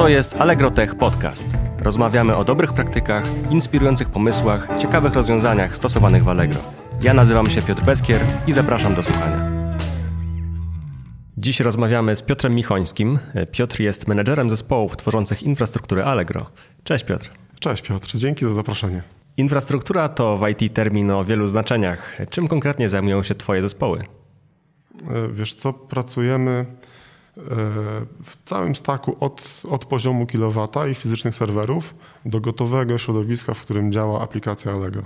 To jest Allegro Tech Podcast. Rozmawiamy o dobrych praktykach, inspirujących pomysłach, ciekawych rozwiązaniach stosowanych w Allegro. Ja nazywam się Piotr Petkier i zapraszam do słuchania. Dziś rozmawiamy z Piotrem Michońskim. Piotr jest menedżerem zespołów tworzących infrastrukturę Allegro. Cześć Piotr. Cześć Piotr, dzięki za zaproszenie. Infrastruktura to w IT termin o wielu znaczeniach. Czym konkretnie zajmują się Twoje zespoły? E, wiesz co, pracujemy w całym staku od, od poziomu kilowata i fizycznych serwerów do gotowego środowiska, w którym działa aplikacja Allegro.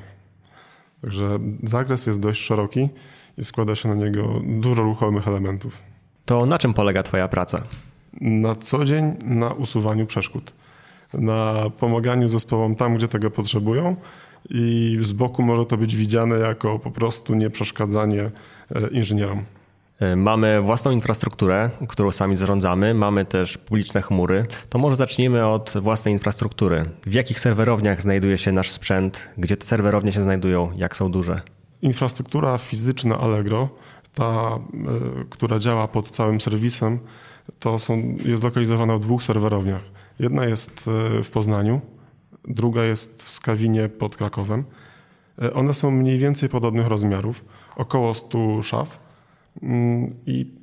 Także zakres jest dość szeroki i składa się na niego dużo ruchomych elementów. To na czym polega Twoja praca? Na co dzień na usuwaniu przeszkód, na pomaganiu zespołom tam, gdzie tego potrzebują i z boku może to być widziane jako po prostu nieprzeszkadzanie e, inżynierom. E, mamy własną infrastrukturę, którą sami zarządzamy, mamy też publiczne chmury. To może zacznijmy od własnej infrastruktury. W jakich serwerowniach znajduje się nasz sprzęt? Gdzie te serwerownie się znajdują? Jak są duże? Infrastruktura fizyczna Allegro, ta, y, która działa pod całym serwisem, to są, jest zlokalizowana w dwóch serwerowniach. Jedna jest y, w Poznaniu, druga jest w Skawinie pod Krakowem. One są mniej więcej podobnych rozmiarów, około 100 szaf I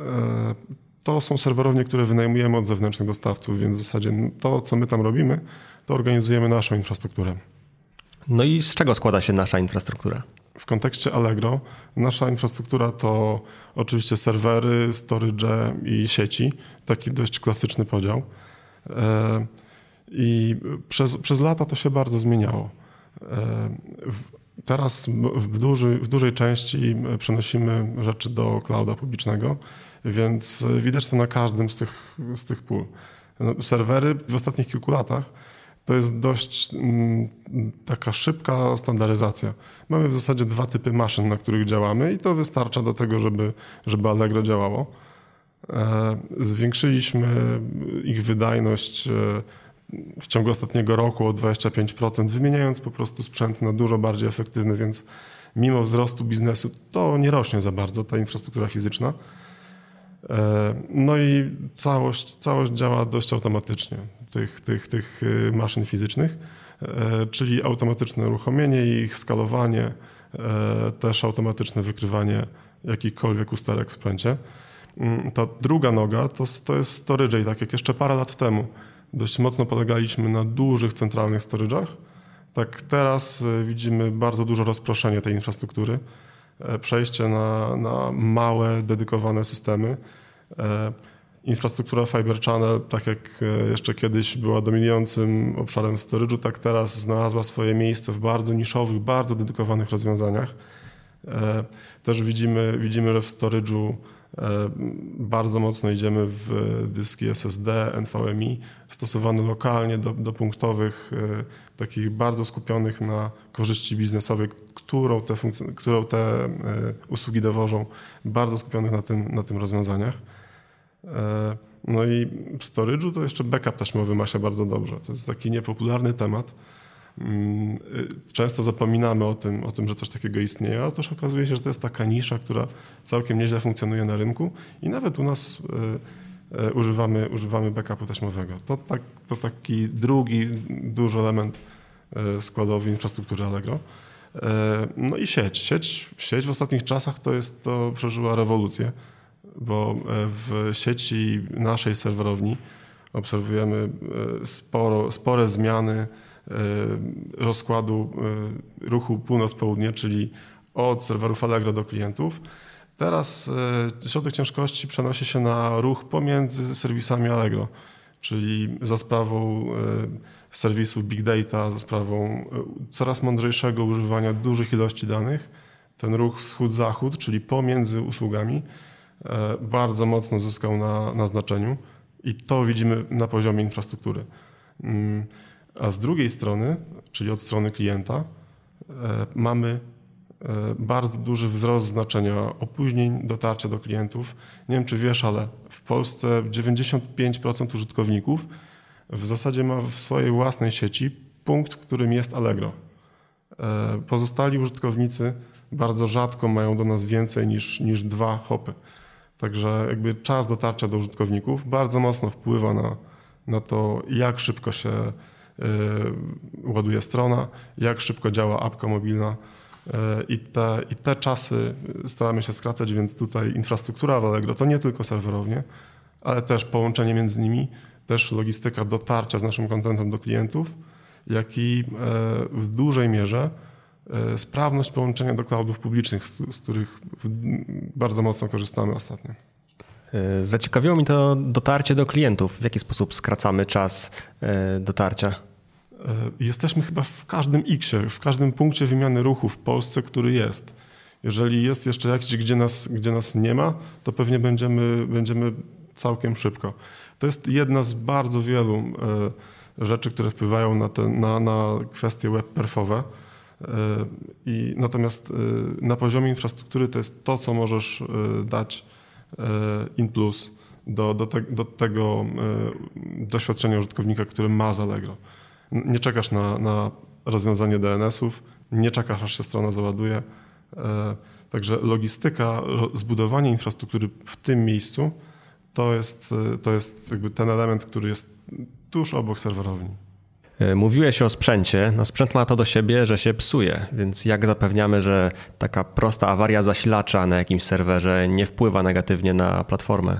e, to są serwerownie, które wynajmujemy od zewnętrznych dostawców, więc w zasadzie to, co my tam robimy, to organizujemy naszą infrastrukturę. No i z czego składa się nasza infrastruktura? W kontekście Allegro nasza infrastruktura to oczywiście serwery, storage i sieci. Taki dość klasyczny podział. E, I przez, przez lata to się bardzo zmieniało. E, Teraz w, duży, w dużej części przenosimy rzeczy do clouda publicznego, więc widać to na każdym z tych, z tych pól. No, serwery w ostatnich kilku latach to jest dość taka szybka standaryzacja. Mamy w zasadzie dwa typy maszyn, na których działamy i to wystarcza do tego, żeby, żeby Allegro działało. E, zwiększyliśmy ich wydajność e, w ciągu ostatniego roku o 25%, wymieniając po prostu sprzęt na dużo bardziej efektywny, więc mimo wzrostu biznesu to nie rośnie za bardzo ta infrastruktura fizyczna. E, no i całość, całość działa dość automatycznie tych, tych, tych y, maszyn fizycznych, e, czyli automatyczne uruchomienie ich, skalowanie, e, też automatyczne wykrywanie jakichkolwiek usterek w sprzęcie. Mm, ta druga noga to, to jest storage, tak jak jeszcze parę lat temu dość mocno polegaliśmy na dużych centralnych storage'ach. Tak teraz e, widzimy bardzo duże rozproszenie tej infrastruktury, e, przejście na, na małe, dedykowane systemy. E, infrastruktura Fiber Channel, tak jak jeszcze kiedyś była dominującym obszarem w storage'u, tak teraz znalazła swoje miejsce w bardzo niszowych, bardzo dedykowanych rozwiązaniach. Też widzimy, widzimy że w storage'u bardzo mocno idziemy w dyski SSD, NVMe, stosowane lokalnie do, do punktowych, e, takich bardzo skupionych na korzyści biznesowej, którą te, którą te e, usługi dowożą, bardzo skupionych na tym, na tym rozwiązaniach. No i w storage'u to jeszcze backup taśmowy ma się bardzo dobrze. To jest taki niepopularny temat, często zapominamy o tym, o tym, że coś takiego istnieje, otóż okazuje się, że to jest taka nisza, która całkiem nieźle funkcjonuje na rynku i nawet u nas y, y, używamy, używamy backupu taśmowego. To, tak, to taki drugi duży element składowy infrastruktury Allegro. No i sieć. sieć. Sieć w ostatnich czasach to jest, to przeżyła rewolucję, bo w sieci naszej serwerowni obserwujemy sporo, spore zmiany rozkładu e, ruchu północ-południe, czyli od serwerów Allegro do klientów. Teraz e, środek ciężkości przenosi się na ruch pomiędzy serwisami Allegro, czyli za sprawą serwisu Big Data, za sprawą coraz mądrzejszego używania dużych ilości danych. Ten ruch wschód-zachód, czyli pomiędzy usługami, bardzo mocno zyskał na, na znaczeniu i to widzimy na poziomie infrastruktury. A z drugiej strony, czyli od strony klienta, e, mamy e, bardzo duży wzrost znaczenia opóźnień dotarcia do klientów. Nie wiem, czy wiesz, ale w Polsce 95% użytkowników w zasadzie ma w swojej własnej sieci punkt, którym jest Allegro. E, pozostali użytkownicy bardzo rzadko mają do nas więcej niż, niż dwa hopy. Także jakby czas dotarcia do użytkowników bardzo mocno wpływa na, na to, jak szybko się ładuje strona, jak szybko działa apka mobilna. I te, I te czasy staramy się skracać, więc tutaj infrastruktura w Allegro to nie tylko serwerownie, ale też połączenie między nimi, też logistyka dotarcia z naszym kontentem do klientów, jak i w dużej mierze sprawność połączenia do cloudów publicznych, z, których bardzo mocno korzystamy ostatnio. Zaciekawiło mi to dotarcie do klientów. W jaki sposób skracamy czas dotarcia? Jesteśmy chyba w każdym X-ie, w każdym punkcie wymiany ruchu w Polsce, który jest. Jeżeli jest jeszcze jakiś, gdzie nas, gdzie nas nie ma, to pewnie będziemy, będziemy całkiem szybko. To jest jedna z bardzo wielu rzeczy, które wpływają na, te, na, na kwestie web perfowe. I natomiast na poziomie infrastruktury to jest to, co możesz dać in plus do, do, te, do tego doświadczenia użytkownika, który ma z Allegro. Nie czekasz na, na rozwiązanie DNS-ów, nie czekasz, aż się strona załaduje. Także logistyka, zbudowanie infrastruktury w tym miejscu to jest, to jest jakby ten element, który jest tuż obok serwerowni. E, mówiłeś o sprzęcie. No sprzęt ma to do siebie, że się psuje, więc jak zapewniamy, że taka prosta awaria zasilacza na jakimś serwerze nie wpływa negatywnie na platformę?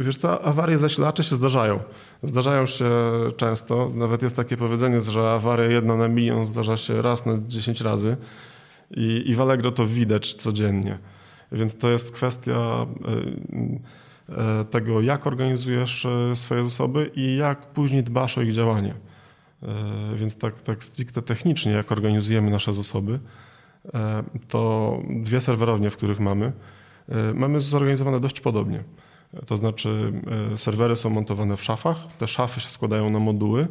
Wiesz co, awarie zasilacze się zdarzają. Zdarzają się często. Nawet jest takie powiedzenie, że awaria jedna na milion zdarza się raz na 10 razy i, i w Allegro to widać codziennie. Więc to jest kwestia e, e, tego, jak organizujesz swoje zasoby i jak później dbasz o ich działanie. E, więc tak, tak stricte technicznie, jak organizujemy nasze zasoby, e, to dwie serwerownie, w których mamy, e, mamy zorganizowane dość podobnie. To znaczy serwery są montowane w szafach, te szafy się składają na moduły.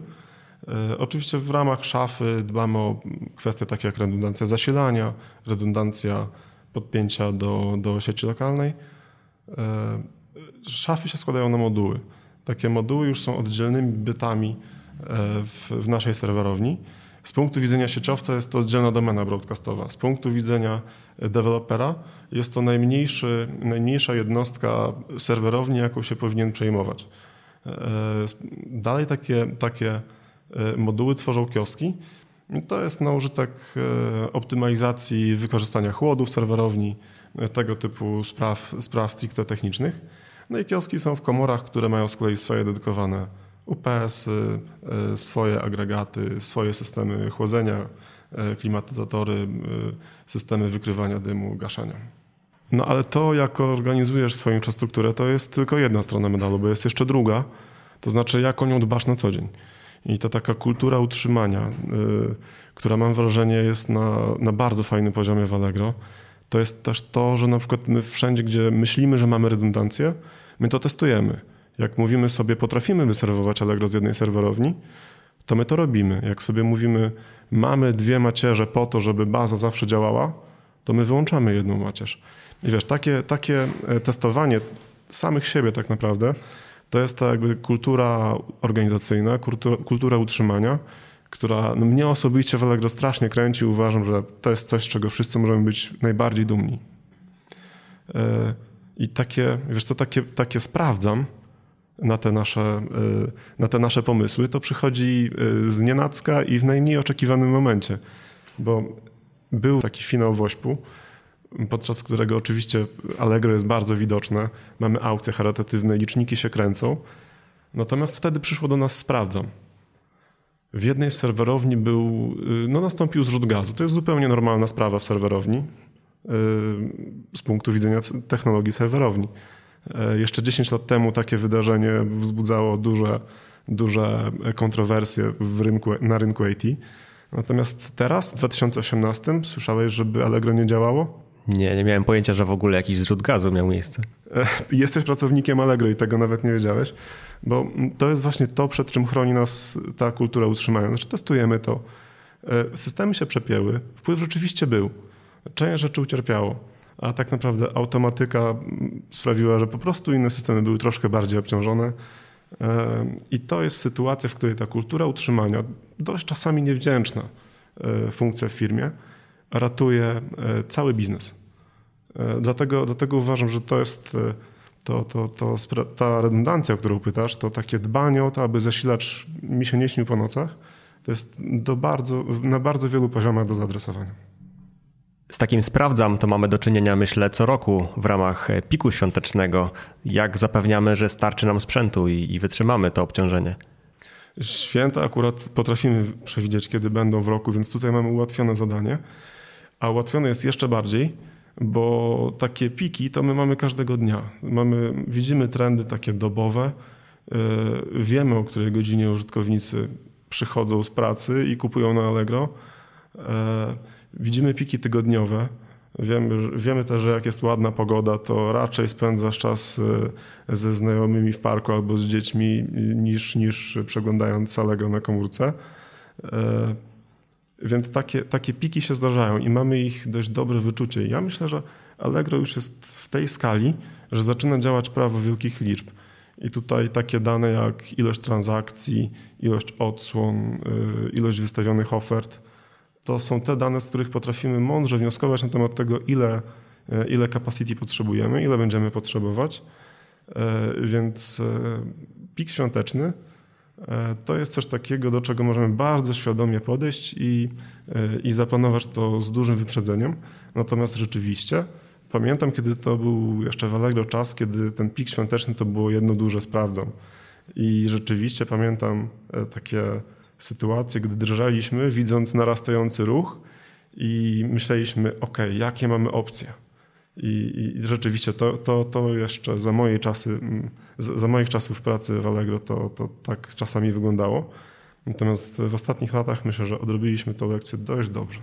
Oczywiście w ramach szafy dbamy o kwestie takie jak redundancja zasilania, redundancja podpięcia do, do sieci lokalnej. Szafy się składają na moduły. Takie moduły już są oddzielnymi bytami w, w naszej serwerowni. Z punktu widzenia sieciowca jest to oddzielna domena broadcastowa. Z punktu widzenia dewelopera jest to najmniejszy, najmniejsza jednostka serwerowni, jaką się powinien przejmować. E, dalej takie, takie e, moduły tworzą kioski. To jest na użytek e, optymalizacji wykorzystania chłodu w serwerowni, tego typu spraw, spraw stricte technicznych. No i kioski są w komorach, które mają z kolei swoje dedykowane UPS, y, y, swoje agregaty, swoje systemy chłodzenia, y, klimatyzatory, systemy wykrywania dymu, gaszenia. No ale to, jak organizujesz swoją infrastrukturę, to jest tylko jedna strona medalu, bo jest jeszcze druga, to znaczy jak o nią dbasz na co dzień. I ta taka kultura utrzymania, która mam wrażenie jest na, na bardzo fajnym poziomie w Allegro, to jest też to, że na przykład my wszędzie, gdzie myślimy, że mamy redundancję, my to testujemy. Jak mówimy sobie, potrafimy wyserwować Allegro z jednej serwerowni, to my to robimy. Jak sobie mówimy, mamy dwie macierze po to, żeby baza zawsze działała, to my wyłączamy jedną macierz. I wiesz, takie, takie e, testowanie samych siebie tak naprawdę, to jest ta jakby kultura organizacyjna, kultura, kultura utrzymania, która no mnie osobiście w Allegro strasznie kręci. Uważam, że to jest coś, czego wszyscy możemy być najbardziej dumni. E, I takie, wiesz co, takie, takie sprawdzam, na te nasze, y, na te nasze pomysły, to przychodzi y, z nienacka i w najmniej oczekiwanym momencie. Bo był taki finał Wośpu, podczas którego oczywiście Allegro jest bardzo widoczne, mamy aukcje charytatywne, liczniki się kręcą. Natomiast wtedy przyszło do nas sprawdzam. W jednej z serwerowni był, y, no nastąpił zrzut gazu. To jest zupełnie normalna sprawa w serwerowni z punktu widzenia technologii serwerowni. E, jeszcze 10 lat temu takie wydarzenie wzbudzało duże, duże kontrowersje w rynku, na rynku IT. Natomiast teraz, w 2018, słyszałeś, żeby Allegro nie działało? Nie, nie miałem pojęcia, że w ogóle jakiś zrzut gazu miał miejsce. E, jesteś pracownikiem Allegro i tego nawet nie wiedziałeś, bo to jest właśnie to, przed czym chroni nas ta kultura utrzymania. Znaczy testujemy to. E, systemy się przepięły, wpływ rzeczywiście był. Część rzeczy ucierpiało a tak naprawdę automatyka sprawiła, że po prostu inne systemy były troszkę bardziej obciążone. I to jest sytuacja, w której ta kultura utrzymania, dość czasami niewdzięczna e, funkcja w firmie, ratuje e, cały biznes. E, dlatego, dlatego uważam, że to jest, to, to, to ta redundancja, o którą pytasz, to takie dbanie o to, aby zasilacz mi się nie śnił po nocach, to jest do bardzo, na bardzo wielu poziomach do zaadresowania. Z takim sprawdzam, to mamy do czynienia, myślę, co roku w ramach piku świątecznego. Jak zapewniamy, że starczy nam sprzętu i, i wytrzymamy to obciążenie? Święta akurat potrafimy przewidzieć, kiedy będą w roku, więc tutaj mamy ułatwione zadanie. A ułatwione jest jeszcze bardziej, bo takie piki to my mamy każdego dnia. Mamy, widzimy trendy takie dobowe. E, wiemy, o której godzinie użytkownicy przychodzą z pracy i kupują na Allegro. E, widzimy piki tygodniowe. Wiemy, wiemy też, że jak jest ładna pogoda, to raczej spędzasz czas e, ze znajomymi w parku albo z dziećmi niż, niż przeglądając Allegro na komórce. Więc takie, takie piki się zdarzają i mamy ich dość dobre wyczucie. Ja myślę, że Allegro już jest w tej skali, że zaczyna działać prawo wielkich liczb. I tutaj takie dane jak ilość transakcji, ilość odsłon, ilość wystawionych ofert, to są te dane, z których potrafimy mądrze wnioskować na temat tego, ile, y, ile capacity potrzebujemy, ile będziemy potrzebować. Y, więc pik świąteczny E, to jest coś takiego, do czego możemy bardzo świadomie podejść i, e, i zaplanować to z dużym wyprzedzeniem. Natomiast rzeczywiście pamiętam, kiedy to był jeszcze w Allegro czas, kiedy ten pik świąteczny to było jedno duże sprawdzam. I rzeczywiście pamiętam e, takie sytuacje, gdy drżaliśmy, widząc narastający ruch i myśleliśmy, ok, jakie mamy opcje. I, i rzeczywiście to, to, to jeszcze za mojej czasy, mm, za moich czasów pracy w Allegro to, to tak czasami wyglądało. Natomiast w ostatnich latach myślę, że odrobiliśmy tę lekcję dość dobrze.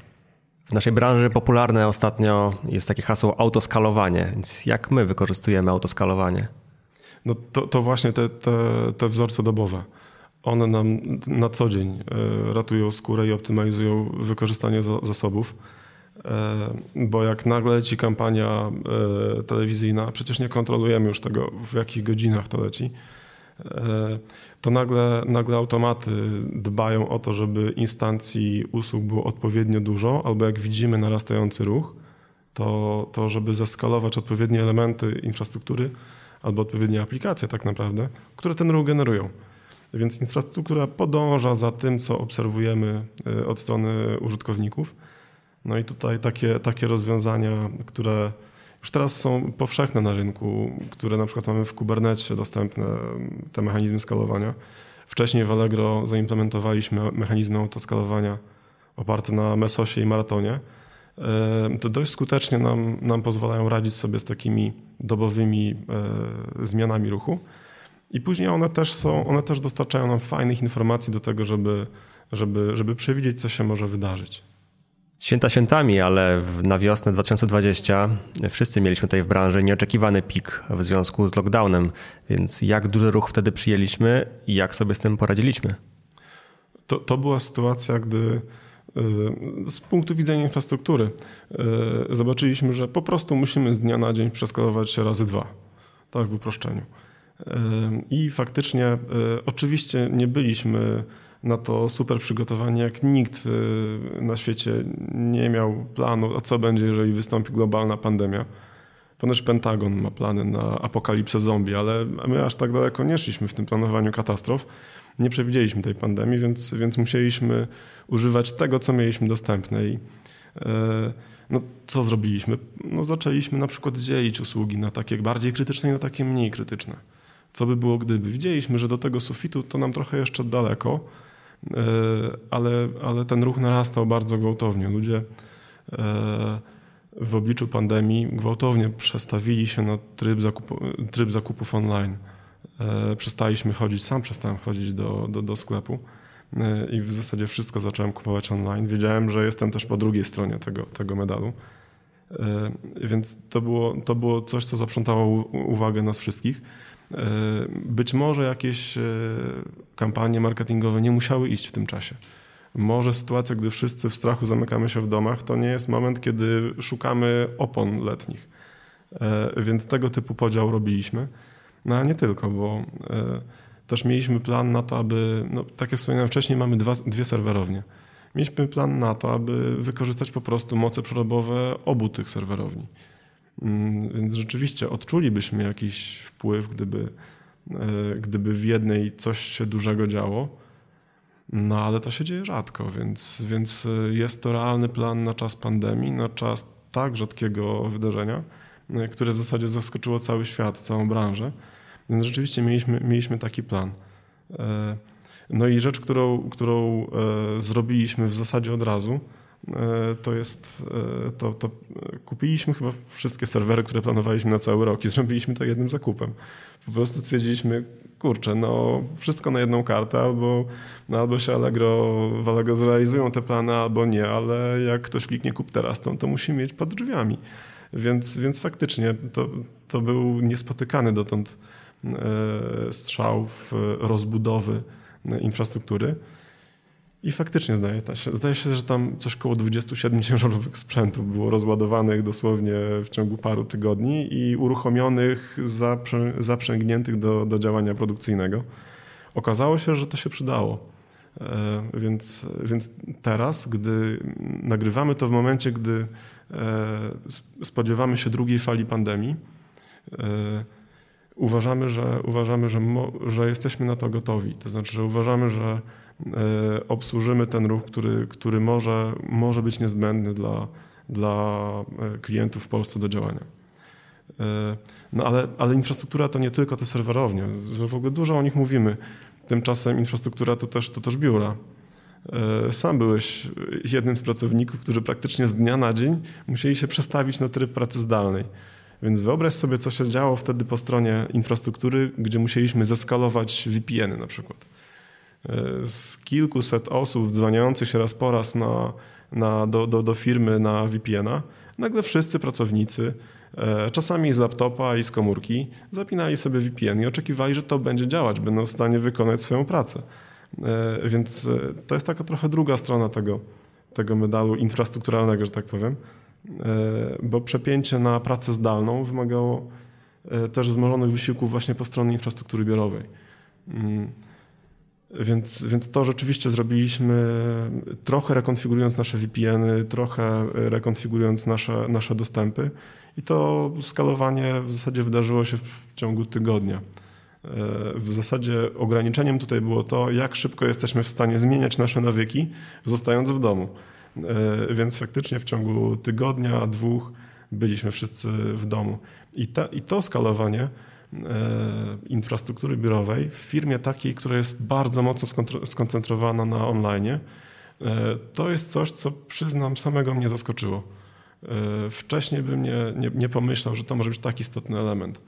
W naszej branży popularne ostatnio jest takie hasło autoskalowanie. Więc jak my wykorzystujemy autoskalowanie? No to, to właśnie te, te, te wzorce dobowe. One nam na co dzień e, ratują skórę i optymalizują wykorzystanie zasobów. E, bo jak nagle leci kampania e, telewizyjna, przecież nie kontrolujemy już tego, w jakich godzinach to leci, to nagle, nagle automaty dbają o to, żeby instancji usług było odpowiednio dużo, albo jak widzimy narastający ruch, to, to żeby zeskalować odpowiednie elementy infrastruktury albo odpowiednie aplikacje tak naprawdę, które ten ruch generują. Więc infrastruktura podąża za tym, co obserwujemy od strony użytkowników no i tutaj takie, takie rozwiązania, które już teraz są powszechne na rynku, które na przykład mamy w Kubernecie dostępne, te mechanizmy skalowania. Wcześniej w Allegro zaimplementowaliśmy mechanizmy autoskalowania oparte na Mesosie i Maratonie. E, to dość skutecznie nam, nam pozwalają radzić sobie z takimi dobowymi e, zmianami ruchu. I później one też są, one też dostarczają nam fajnych informacji do tego, żeby, żeby, żeby przewidzieć, co się może wydarzyć. Święta świętami, ale na wiosnę 2020 wszyscy mieliśmy tutaj w branży nieoczekiwany pik w związku z lockdownem, więc jak duży ruch wtedy przyjęliśmy i jak sobie z tym poradziliśmy? To, to była sytuacja, gdy y, z punktu widzenia infrastruktury y, zobaczyliśmy, że po prostu musimy z dnia na dzień przeskalować się razy dwa, tak w uproszczeniu. I faktycznie oczywiście nie byliśmy na to super przygotowani, jak nikt y, na świecie nie miał planu, a co będzie, jeżeli wystąpi globalna pandemia. Ponoć Pentagon ma plany na apokalipsę zombie, ale my aż tak daleko nie szliśmy w tym planowaniu katastrof. Nie przewidzieliśmy tej pandemii, więc, więc musieliśmy używać tego, co mieliśmy dostępne. I, e, no, co zrobiliśmy? No, zaczęliśmy na przykład dzielić usługi na takie bardziej krytyczne i na takie mniej krytyczne. Co by było, gdyby? Widzieliśmy, że do tego sufitu to nam trochę jeszcze daleko, E, ale, ale ten ruch narastał bardzo gwałtownie. Ludzie e, w obliczu pandemii gwałtownie przestawili się na tryb, zakupu, tryb zakupów online. E, przestaliśmy chodzić, sam przestałem chodzić do, do, do sklepu i w zasadzie wszystko zacząłem kupować online. Wiedziałem, że jestem też po drugiej stronie tego, tego medalu. Więc to było, to było coś, co zaprzątało uwagę nas wszystkich. E, być może jakieś e, kampanie marketingowe nie musiały iść w tym czasie. Może sytuacja, gdy wszyscy w strachu zamykamy się w domach, to nie jest moment, kiedy szukamy opon letnich. E, więc tego typu podział robiliśmy. No ale nie tylko, bo też mieliśmy plan na to, aby, no, tak jak wspomniałem wcześniej, mamy dwa, dwie serwerownie. Mieliśmy plan na to, aby wykorzystać po prostu moce przerobowe obu tych serwerowni. Mm, więc rzeczywiście odczulibyśmy jakiś wpływ, gdyby, gdyby w jednej coś się dużego działo. No ale to się dzieje rzadko, więc, więc jest to realny plan na czas pandemii, na czas tak rzadkiego wydarzenia, które w zasadzie zaskoczyło cały świat, całą branżę. Więc rzeczywiście mieliśmy, mieliśmy taki plan. E, no i rzecz, którą, którą e, zrobiliśmy w zasadzie od razu, e, to jest, to, to kupiliśmy chyba wszystkie serwery, które planowaliśmy na cały rok i zrobiliśmy to jednym zakupem. Po prostu stwierdziliśmy, kurczę, no wszystko na jedną kartę, albo, no, albo się Allegro, w Allegro zrealizują te plany, albo nie, ale jak ktoś kliknie kup teraz, to, to musi mieć pod drzwiami. Więc, więc faktycznie to, to był niespotykany dotąd E, strzał w rozbudowy infrastruktury. I faktycznie zdaje się, zdaje się, że tam coś koło 27 ciężarówek sprzętu było rozładowanych dosłownie w ciągu paru tygodni i uruchomionych, zaprzęgniętych do, do działania produkcyjnego. Okazało się, że to się przydało. E, więc, więc teraz, gdy nagrywamy to w momencie, gdy e, spodziewamy się drugiej fali pandemii, uważamy, że, uważamy że, że jesteśmy na to gotowi. To znaczy, że uważamy, że e, obsłużymy ten ruch, który, który może, może być niezbędny dla, dla e, klientów w Polsce do działania. E, no ale, ale infrastruktura to nie tylko te serwerownie, w ogóle dużo o nich mówimy. Tymczasem infrastruktura to też, to też biura. Sam byłeś jednym z pracowników, którzy praktycznie z dnia na dzień musieli się przestawić na tryb pracy zdalnej. Więc wyobraź sobie, co się działo wtedy po stronie infrastruktury, gdzie musieliśmy zeskalować VPN-y na przykład. E, z kilkuset osób dzwoniących się raz po raz na, na, do, do, do firmy na VPN-a, nagle wszyscy pracownicy, e, czasami z laptopa i z komórki, zapinali sobie VPN i oczekiwali, że to będzie działać, będą w stanie wykonać swoją pracę. E, więc to jest taka trochę druga strona tego, tego medalu infrastrukturalnego, że tak powiem. E, bo przepięcie na pracę zdalną wymagało e, też wzmożonych wysiłków właśnie po stronie infrastruktury biurowej. Mm. Więc, więc to rzeczywiście zrobiliśmy trochę rekonfigurując nasze VPN-y, trochę rekonfigurując nasze, nasze dostępy i to skalowanie w zasadzie wydarzyło się w ciągu tygodnia. E, w zasadzie ograniczeniem tutaj było to, jak szybko jesteśmy w stanie zmieniać nasze nawyki, zostając w domu. E, więc faktycznie w ciągu tygodnia, dwóch byliśmy wszyscy w domu. I, ta, i to skalowanie e, infrastruktury biurowej w firmie takiej, która jest bardzo mocno skoncentrowana na online, e, to jest coś, co przyznam, samego mnie zaskoczyło. Wcześniej bym nie, nie, nie pomyślał, że to może być tak istotny element.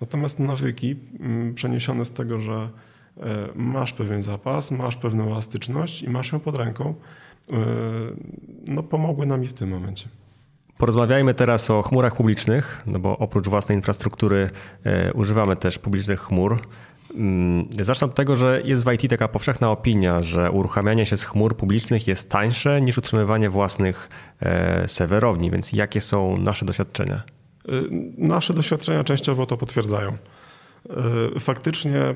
Natomiast nawyki przeniesione z tego, że masz pewien zapas, masz pewną elastyczność i masz ją pod ręką, E, no, pomogły nam i w tym momencie. Porozmawiajmy teraz o chmurach publicznych, no bo oprócz własnej infrastruktury e, używamy też publicznych chmur. Mm, zacznę od tego, że jest w IT taka powszechna opinia, że uruchamianie się z chmur publicznych jest tańsze niż utrzymywanie własnych e, serwerowni, więc jakie są nasze doświadczenia? Nasze doświadczenia częściowo to potwierdzają. E, faktycznie e,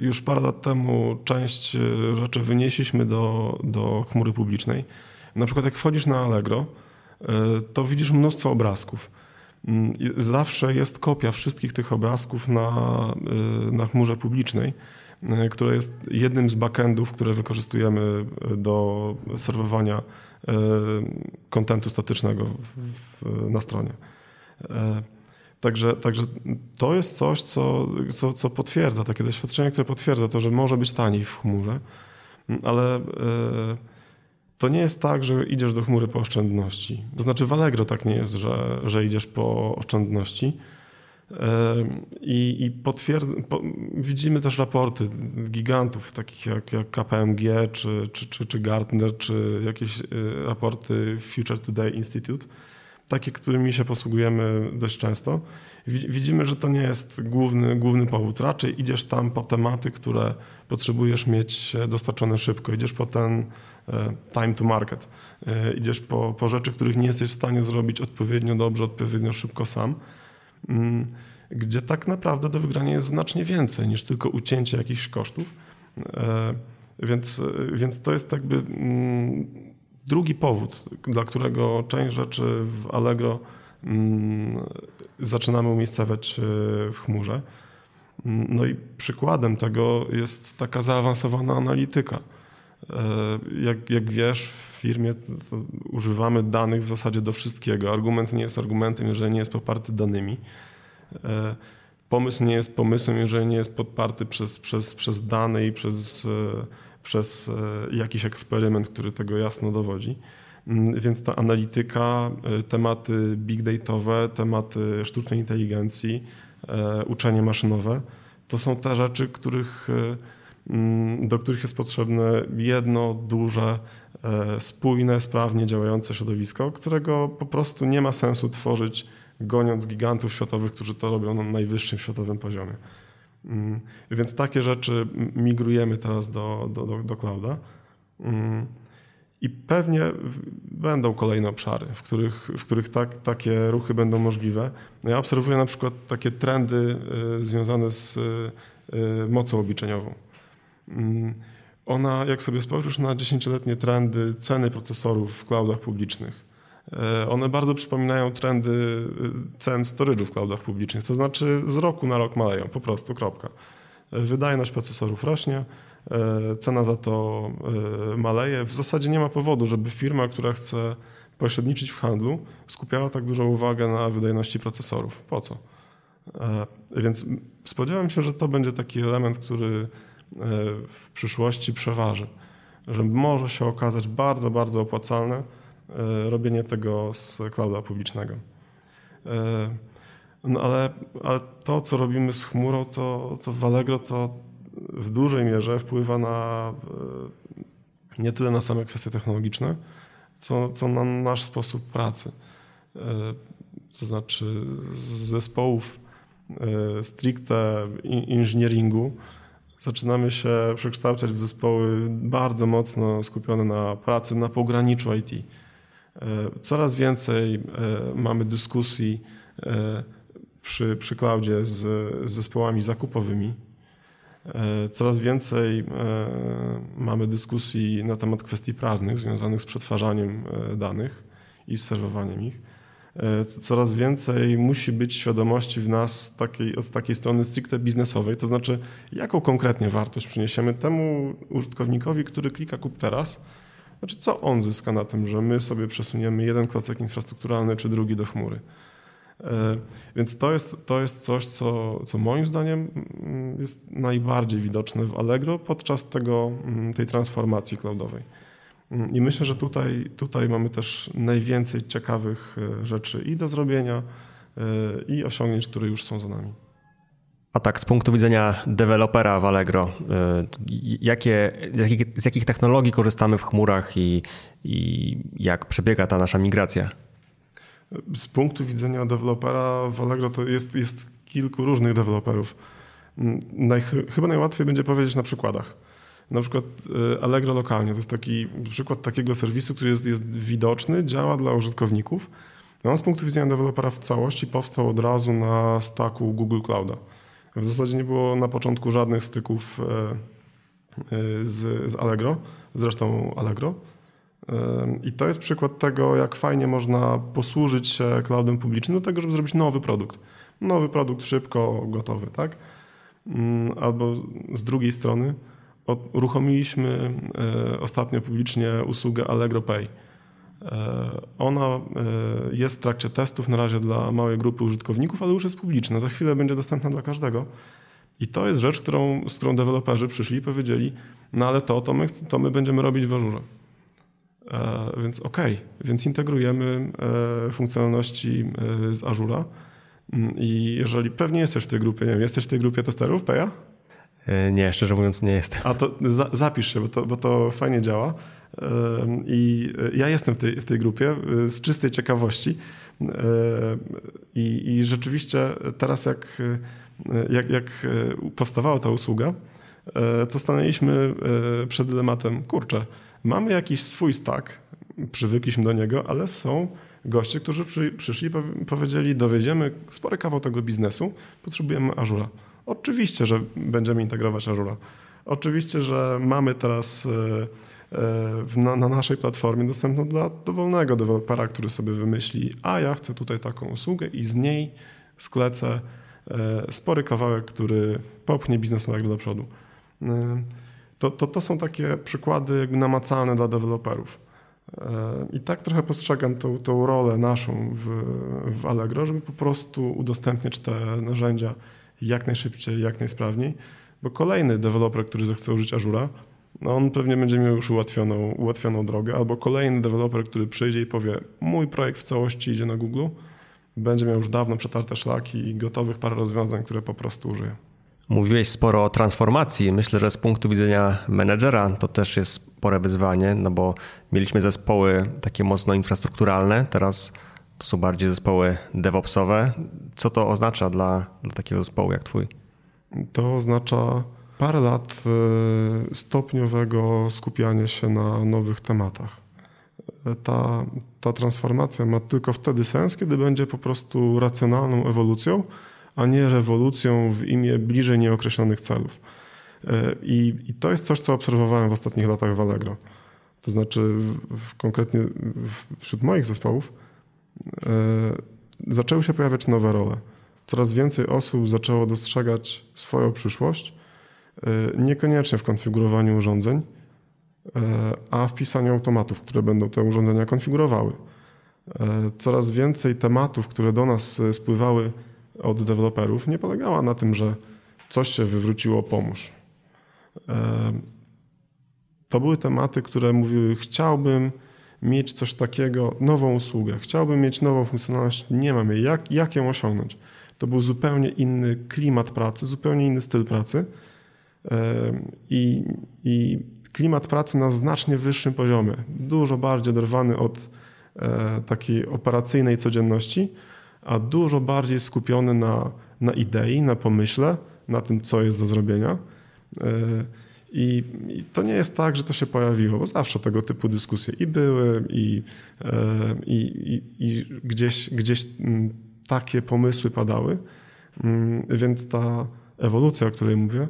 już parę lat temu część e, rzeczy wynieśliśmy do, do chmury publicznej. Na przykład jak wchodzisz na Allegro, to widzisz mnóstwo obrazków. Mm, zawsze jest kopia wszystkich tych obrazków na, na chmurze publicznej, która jest jednym z backendów, które wykorzystujemy do serwowania kontentu statycznego w, na stronie. Także, także to jest coś, co, co, co potwierdza, takie doświadczenie, które potwierdza to, że może być taniej w chmurze, ale e, to nie jest tak, że idziesz do chmury po oszczędności. To znaczy w Allegro tak nie jest, że, że idziesz po oszczędności. E, I, i potwierd... po... widzimy też raporty gigantów, takich jak, jak KPMG, czy, czy, czy, czy Gartner, czy jakieś e, raporty Future Today Institute, takie, którymi się posługujemy dość często. Widzimy, że to nie jest główny, główny powód. Raczej idziesz tam po tematy, które potrzebujesz mieć dostarczone szybko. Idziesz po ten e, time to market. E, idziesz po, po rzeczy, których nie jesteś w stanie zrobić odpowiednio dobrze, odpowiednio szybko sam. Mm, gdzie tak naprawdę do wygrania jest znacznie więcej niż tylko ucięcie jakichś kosztów. E, więc, więc to jest jakby mm, Drugi powód, dla którego część rzeczy w Allegro mm, zaczynamy umiejscawiać w chmurze. No i przykładem tego jest taka zaawansowana analityka. Jak, jak wiesz, w firmie używamy danych w zasadzie do wszystkiego. Argument nie jest argumentem, jeżeli nie jest poparty danymi. Pomysł nie jest pomysłem, jeżeli nie jest podparty przez, przez, przez dane i przez, przez jakiś eksperyment, który tego jasno dowodzi. Mm, więc ta analityka, tematy big dataowe, tematy sztucznej inteligencji, E, uczenie maszynowe, to są te rzeczy, których, e, mm, do których jest potrzebne jedno, duże, e, spójne, sprawnie działające środowisko, którego po prostu nie ma sensu tworzyć goniąc gigantów światowych, którzy to robią na najwyższym światowym poziomie. Mm, więc takie rzeczy migrujemy teraz do, do, do, do clouda. Mm, i pewnie będą kolejne obszary, w których, w których tak, takie ruchy będą możliwe. Ja obserwuję na przykład takie trendy y, związane z y, mocą obliczeniową. Mm, ona, jak sobie spojrzysz na dziesięcioletnie trendy ceny procesorów w cloudach publicznych, y, one bardzo przypominają trendy cen storage'u w cloudach publicznych. To znaczy z roku na rok maleją, po prostu, kropka. Wydajność procesorów rośnie, E, cena za to e, maleje. W zasadzie nie ma powodu, żeby firma, która chce pośredniczyć w handlu, skupiała tak dużą uwagę na wydajności procesorów. Po co? E, więc spodziewam się, że to będzie taki element, który w przyszłości przeważy. Że może się okazać bardzo, bardzo opłacalne robienie tego z clouda publicznego. No ale, ale to, co robimy z chmurą, to, to w Allegro to w dużej mierze wpływa na e, nie tyle na same kwestie technologiczne, co, co na nasz sposób pracy. E, to znaczy z zespołów e, stricte inżynieringu zaczynamy się przekształcać w zespoły bardzo mocno skupione na pracy na pograniczu IT. Coraz więcej mamy dyskusji przy, przy cloudzie z, z zespołami zakupowymi, E, coraz więcej e, mamy dyskusji na temat kwestii prawnych związanych z przetwarzaniem e, danych i serwowaniem ich. Coraz więcej musi być świadomości w nas takiej, od takiej strony stricte biznesowej, to znaczy jaką konkretnie wartość przyniesiemy temu użytkownikowi, który klika kup teraz, znaczy co on zyska na tym, że my sobie przesuniemy jeden klocek infrastrukturalny czy drugi do chmury. E, więc to jest, to jest coś, co, co moim zdaniem mm, jest najbardziej widoczne w Allegro podczas tego, mm, tej transformacji cloudowej. Mm, I myślę, że tutaj, tutaj mamy też najwięcej ciekawych e, rzeczy i do zrobienia, e, i osiągnięć, które już są za nami. A tak, z punktu widzenia dewelopera w Allegro, jakie, z, jakich, technologii korzystamy w chmurach i, i jak przebiega ta nasza migracja? z punktu widzenia dewelopera w Allegro to jest, jest kilku różnych deweloperów. Mm, chyba najłatwiej będzie powiedzieć na przykładach. Na przykład y, Allegro lokalnie to jest taki przykład takiego serwisu, który jest, jest widoczny, działa dla użytkowników. No, z punktu widzenia dewelopera w całości powstał od razu na staku Google Clouda. W zasadzie nie było na początku żadnych styków y, y, z, z Allegro, zresztą Allegro. I to jest przykład tego, jak fajnie można posłużyć się cloudem publicznym do tego, żeby zrobić nowy produkt. Nowy produkt szybko, gotowy, tak? Mm, albo z drugiej strony uruchomiliśmy e, ostatnio publicznie usługę Allegro Pay. E, ona e, jest w trakcie testów na razie dla małej grupy użytkowników, ale już jest publiczna. Za chwilę będzie dostępna dla każdego. I to jest rzecz, którą, z którą deweloperzy przyszli i powiedzieli, no ale to, to my, to my będziemy robić w Ażurze. E, więc ok, więc integrujemy funkcjonalności z Azura. Mm, I jeżeli pewnie jesteś w tej grupie, nie wiem, jesteś w tej grupie testerów PEA? Nie, szczerze mówiąc nie jestem. A to za, zapisz się, bo to, bo to fajnie działa. I ja jestem w tej, w tej grupie z czystej ciekawości. I, i rzeczywiście teraz jak, jak, jak powstawała ta usługa, to stanęliśmy przed dylematem, kurczę, Mamy jakiś swój stack, przywykliśmy do niego, ale są goście, którzy przy, przyszli i powiedzieli, dowiedziemy spory kawał tego biznesu, potrzebujemy Azura. Oczywiście, że będziemy integrować Azura. Oczywiście, że mamy teraz na, na, naszej platformie dostępną dla dowolnego dewelopera, który sobie wymyśli, a ja chcę tutaj taką usługę i z niej sklecę spory kawałek, który popchnie biznes do przodu. To, to, to są takie przykłady namacalne dla deweloperów. I tak trochę postrzegam tą, tą rolę naszą w, w Allegro, żeby po prostu udostępniać te narzędzia jak najszybciej, jak najsprawniej, bo kolejny deweloper, który zechce użyć Azura, no on pewnie będzie miał już ułatwioną, ułatwioną drogę, albo kolejny deweloper, który przyjdzie i powie, mój projekt w całości idzie na Google, będzie miał już dawno przetarte szlaki i gotowych parę rozwiązań, które po prostu użyje. Mówiłeś sporo o transformacji. Myślę, że z punktu widzenia menedżera to też jest spore wyzwanie, no bo mieliśmy zespoły takie mocno infrastrukturalne, teraz to są bardziej zespoły DevOpsowe. Co to oznacza dla, dla takiego zespołu jak twój? To oznacza parę lat e, stopniowego skupiania się na nowych tematach. E, ta, ta transformacja ma tylko wtedy sens, kiedy będzie po prostu racjonalną ewolucją, a nie rewolucją w imię bliżej nieokreślonych celów. E, I, I, to jest coś, co obserwowałem w ostatnich latach w Allegro. To znaczy, w, konkretnie wśród moich zespołów zaczęły się pojawiać nowe role. Coraz więcej osób zaczęło dostrzegać swoją przyszłość, niekoniecznie w konfigurowaniu urządzeń, a w pisaniu automatów, które będą te urządzenia konfigurowały. Coraz więcej tematów, które do nas spływały od deweloperów nie polegała na tym, że coś się wywróciło, pomóż. To były tematy, które mówiły: Chciałbym mieć coś takiego, nową usługę, chciałbym mieć nową funkcjonalność, nie mam jej. Jak, jak ją osiągnąć? To był zupełnie inny klimat pracy, zupełnie inny styl pracy i, i klimat pracy na znacznie wyższym poziomie, dużo bardziej oderwany od e, takiej operacyjnej codzienności a dużo bardziej skupiony na, na idei, na pomyśle, na tym, co jest do zrobienia. E, I, I, to nie jest tak, że to się pojawiło, bo zawsze tego typu dyskusje i były, i, e, i, i, gdzieś, gdzieś mm, takie pomysły padały. Mm, więc ta ewolucja, o której mówię,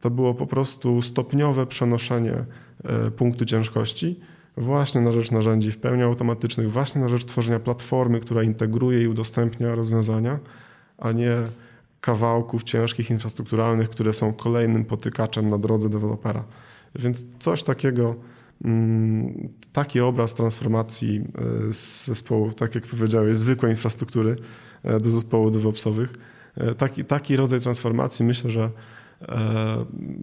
to było po prostu stopniowe przenoszenie e, punktu ciężkości właśnie na rzecz narzędzi w pełni automatycznych, właśnie na rzecz tworzenia platformy, która integruje i udostępnia rozwiązania, a nie kawałków ciężkich, infrastrukturalnych, które są kolejnym potykaczem na drodze dewelopera. Więc coś takiego, mm, taki obraz transformacji e, z zespołu, tak jak powiedziałeś, zwykłej infrastruktury e, do zespołów DevOpsowych, taki, taki rodzaj transformacji myślę, że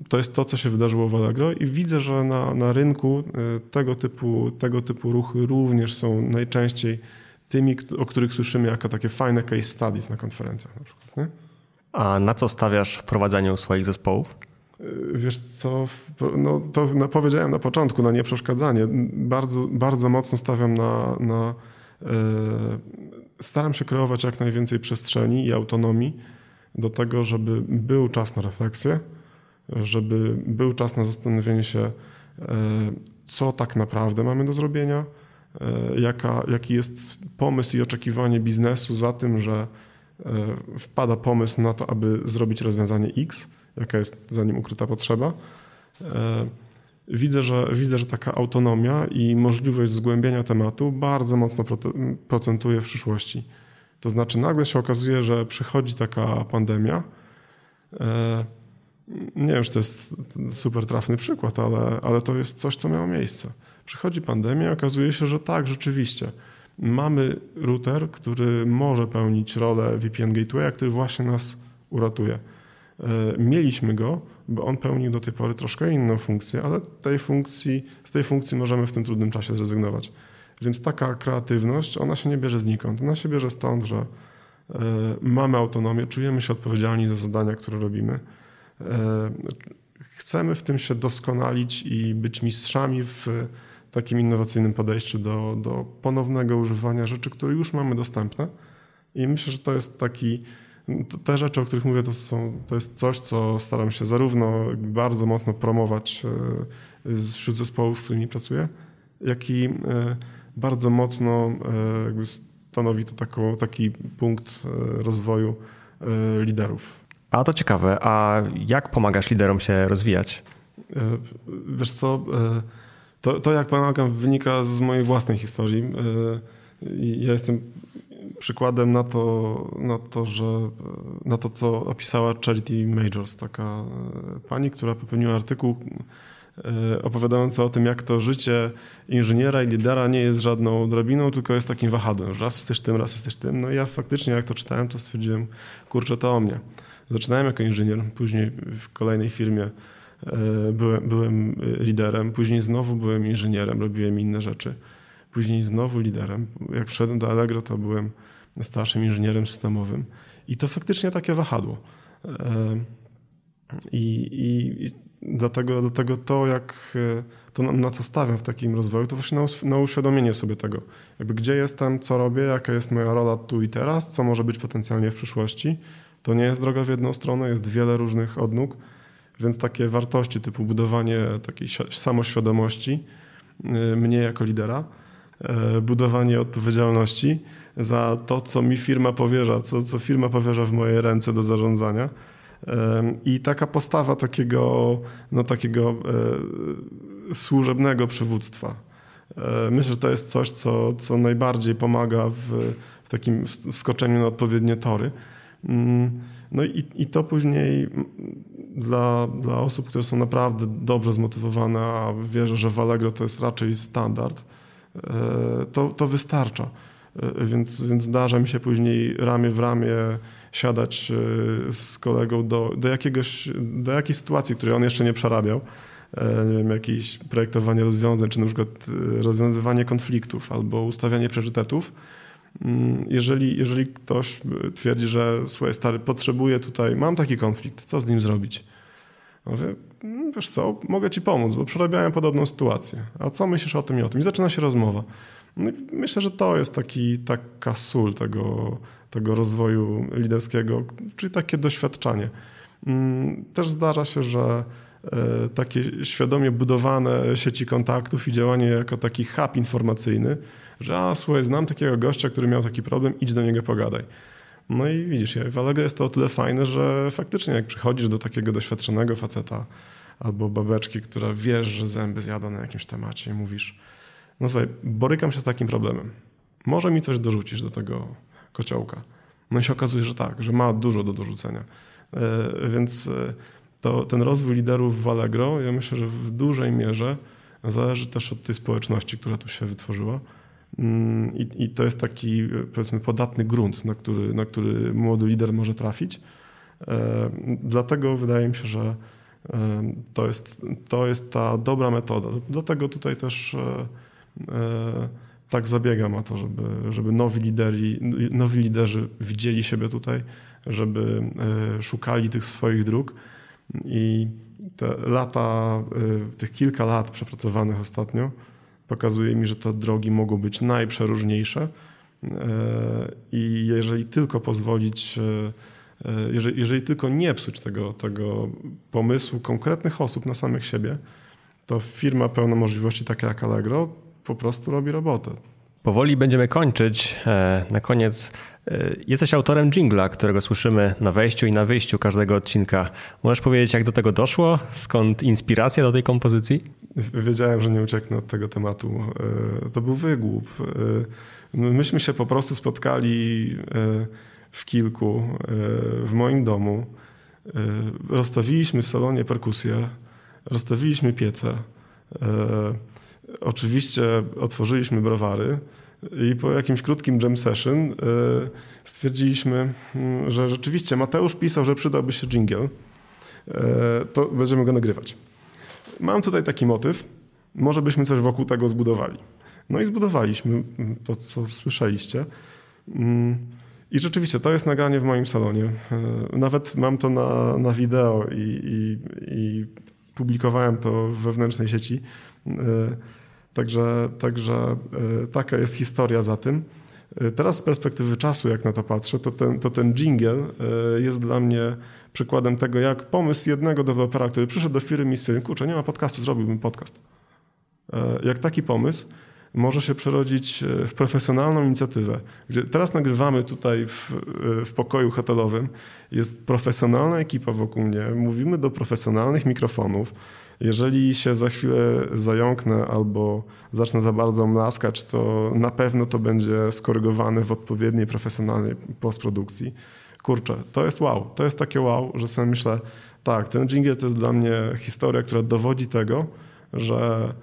to jest to, co się wydarzyło w Allegro i widzę, że na, na rynku e, tego typu, tego typu ruchy również są najczęściej tymi, o których słyszymy jako takie fajne case studies na konferencjach. Na przykład, nie? A na co stawiasz w prowadzeniu swoich zespołów? E, wiesz co, no to no powiedziałem na początku, na nieprzeszkadzanie. Bardzo, bardzo mocno stawiam na, na staram się kreować jak najwięcej przestrzeni i autonomii do tego, żeby był czas na refleksję, żeby był czas na zastanowienie się, e, co tak naprawdę mamy do zrobienia, e, jaka, jaki jest pomysł i oczekiwanie biznesu za tym, że e, wpada pomysł na to, aby zrobić rozwiązanie X, jaka jest za nim ukryta potrzeba. Widzę, że, widzę, że taka autonomia i możliwość zgłębienia tematu bardzo mocno procentuje w przyszłości. To znaczy, nagle się okazuje, że przychodzi taka pandemia. E, nie wiem, czy to jest super trafny przykład, ale, ale to jest coś, co miało miejsce. Przychodzi pandemia, okazuje się, że tak, rzeczywiście. Mamy router, który może pełnić rolę VPN Gateway, który właśnie nas uratuje. E, mieliśmy go, bo on pełnił do tej pory troszkę inną funkcję, ale tej funkcji, z tej funkcji możemy w tym trudnym czasie zrezygnować. Więc taka kreatywność, ona się nie bierze znikąd. Ona się bierze stąd, że e, mamy autonomię, czujemy się odpowiedzialni za zadania, które robimy. E, chcemy w tym się doskonalić i być mistrzami w takim innowacyjnym podejściu do, do ponownego używania rzeczy, które już mamy dostępne. I myślę, że to jest taki, te rzeczy, o których mówię, to, są, to jest coś, co staram się zarówno bardzo mocno promować e, wśród zespołów, z którymi pracuję, jak i bardzo mocno e, stanowi to taką, taki punkt e, rozwoju e, liderów. A to ciekawe, a jak pomagasz liderom się rozwijać? Wiesz co, To, to jak pomagam, wynika z mojej własnej historii. Ja jestem przykładem na to, na to, że na to, co opisała Charity Majors, taka pani, która popełniła artykuł E, opowiadające o tym, jak to życie inżyniera i lidera nie jest żadną drabiną, tylko jest takim wahadłem. Raz jesteś tym, raz jesteś tym. No i ja faktycznie, jak to czytałem, to stwierdziłem, kurczę, to o mnie. Zaczynałem jako inżynier, później w kolejnej firmie e, byłem, byłem liderem, później znowu byłem inżynierem, robiłem inne rzeczy. Później znowu liderem. Jak przyszedłem do Allegro, to byłem starszym inżynierem systemowym. I to faktycznie takie wahadło. E, I, i, Dlatego, dlatego to, jak e, to na, na, co stawiam w takim rozwoju, to właśnie na, na uświadomienie sobie tego, jakby gdzie jestem, co robię, jaka jest moja rola tu i teraz, co może być potencjalnie w przyszłości. To nie jest droga w jedną stronę, jest wiele różnych odnóg, więc takie wartości typu budowanie takiej samoświadomości e, mnie jako lidera, e, budowanie odpowiedzialności za to, co mi firma powierza, co, co firma powierza w moje ręce do zarządzania i taka postawa takiego, no, takiego e, służebnego przywództwa. E, myślę, że to jest coś, co, co najbardziej pomaga w, w takim wskoczeniu na odpowiednie tory. Mm, no i, i to później dla, dla osób, które są naprawdę dobrze zmotywowane, a wierzę, że w Allegro to jest raczej standard, e, to, to wystarcza. Więc, więc zdarza mi się później ramię w ramię siadać e, z kolegą do, do, jakiegoś, do jakiejś sytuacji, której on jeszcze nie przerabiał. E, nie wiem, jakieś projektowanie rozwiązań, czy na przykład e, rozwiązywanie konfliktów albo ustawianie priorytetów. Mm, jeżeli, jeżeli ktoś twierdzi, że słuchaj stary, potrzebuję tutaj, mam taki konflikt, co z nim zrobić? Mówię, mm, wiesz co, mogę ci pomóc, bo przerabiałem podobną sytuację. A co myślisz o tym i o tym? I zaczyna się rozmowa. No myślę, że to jest taki, taka sól tego, tego rozwoju liderskiego, czyli takie doświadczanie. Mm, też zdarza się, że e, takie świadomie budowane sieci kontaktów i działanie jako taki hub informacyjny, że a słuchaj, znam takiego gościa, który miał taki problem, idź do niego pogadaj. No i widzisz, w Allegro jest to o tyle fajne, że faktycznie jak przychodzisz do takiego doświadczonego faceta albo babeczki, która wiesz, że zęby zjada na jakimś temacie i mówisz, no słuchaj, borykam się z takim problemem. Może mi coś dorzucisz do tego kociołka. No i się okazuje, że tak, że ma dużo do dorzucenia. E, więc e, to, ten rozwój liderów w Allegro, ja myślę, że w dużej mierze zależy też od tej społeczności, która tu się wytworzyła. Mm, I, I, to jest taki, powiedzmy, podatny grunt, na który, na który młody lider może trafić. E, dlatego wydaje mi się, że to jest, to jest ta dobra metoda. Dlatego tutaj też tak zabiegam o to, żeby, żeby nowi, lideri, nowi liderzy widzieli siebie tutaj, żeby e, szukali tych swoich dróg. I te lata, e, tych kilka lat przepracowanych ostatnio pokazuje mi, że te drogi mogą być najprzeróżniejsze. E, i jeżeli tylko pozwolić, jeżeli, jeżeli tylko nie psuć tego, tego pomysłu konkretnych osób na samych siebie, to firma pełna możliwości taka jak Allegro po prostu robi robotę. Powoli będziemy kończyć. E, na koniec e, jesteś autorem jingla, którego słyszymy na wejściu i na wyjściu każdego odcinka. Możesz powiedzieć, jak do tego doszło? Skąd inspiracja do tej kompozycji? Wiedziałem, że nie ucieknę od tego tematu. E, to był wygłup. Myśmy się po prostu spotkali w kilku w moim domu. Rozstawiliśmy w salonie perkusję, rozstawiliśmy piece. Oczywiście otworzyliśmy browary i po jakimś krótkim jam session e, stwierdziliśmy, mm, że rzeczywiście Mateusz pisał, że przydałby się jingle. E, to będziemy go nagrywać. Mam tutaj taki motyw, może byśmy coś wokół tego zbudowali. No i zbudowaliśmy to, co słyszeliście. Mm, I rzeczywiście to jest nagranie w moim salonie. E, nawet mam to na, na wideo i, i, i publikowałem to wewnętrznej sieci. Także, także e, taka jest historia za tym. E, teraz z perspektywy czasu, jak na to patrzę, to ten, to ten jingle e, jest dla mnie przykładem tego, jak pomysł jednego dewelopera, który przyszedł do firmy i stwierdził, kurczę, nie ma podcastu, zrobiłbym podcast. Jak taki pomysł może się przerodzić w profesjonalną inicjatywę. Gdzie teraz nagrywamy tutaj w, w pokoju hotelowym, jest profesjonalna ekipa wokół mnie, mówimy do profesjonalnych mikrofonów. Jeżeli się za chwilę zająknę albo zacznę za bardzo mlaskać, to na pewno to będzie skorygowane w odpowiedniej profesjonalnej postprodukcji. Kurczę, to jest wow. To jest takie wow, że sobie myślę, tak, ten jingle to jest dla mnie historia, która dowodzi tego, że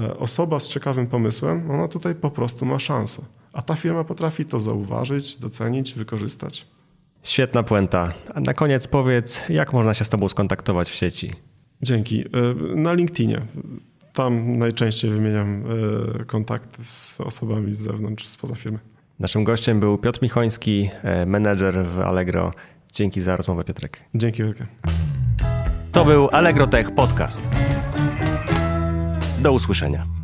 e, osoba z ciekawym pomysłem, ona tutaj po prostu ma szansę. A ta firma potrafi to zauważyć, docenić, wykorzystać. Świetna puenta. A na koniec powiedz, jak można się z Tobą skontaktować w sieci? Dzięki. E, na LinkedInie. Tam najczęściej wymieniam e, kontakty z osobami z zewnątrz, spoza firmy. Naszym gościem był Piotr Michoński, e, menedżer w Allegro. Dzięki za rozmowę, Piotrek. Dzięki wielkie. To był Allegro Tech Podcast. Do usłyszenia.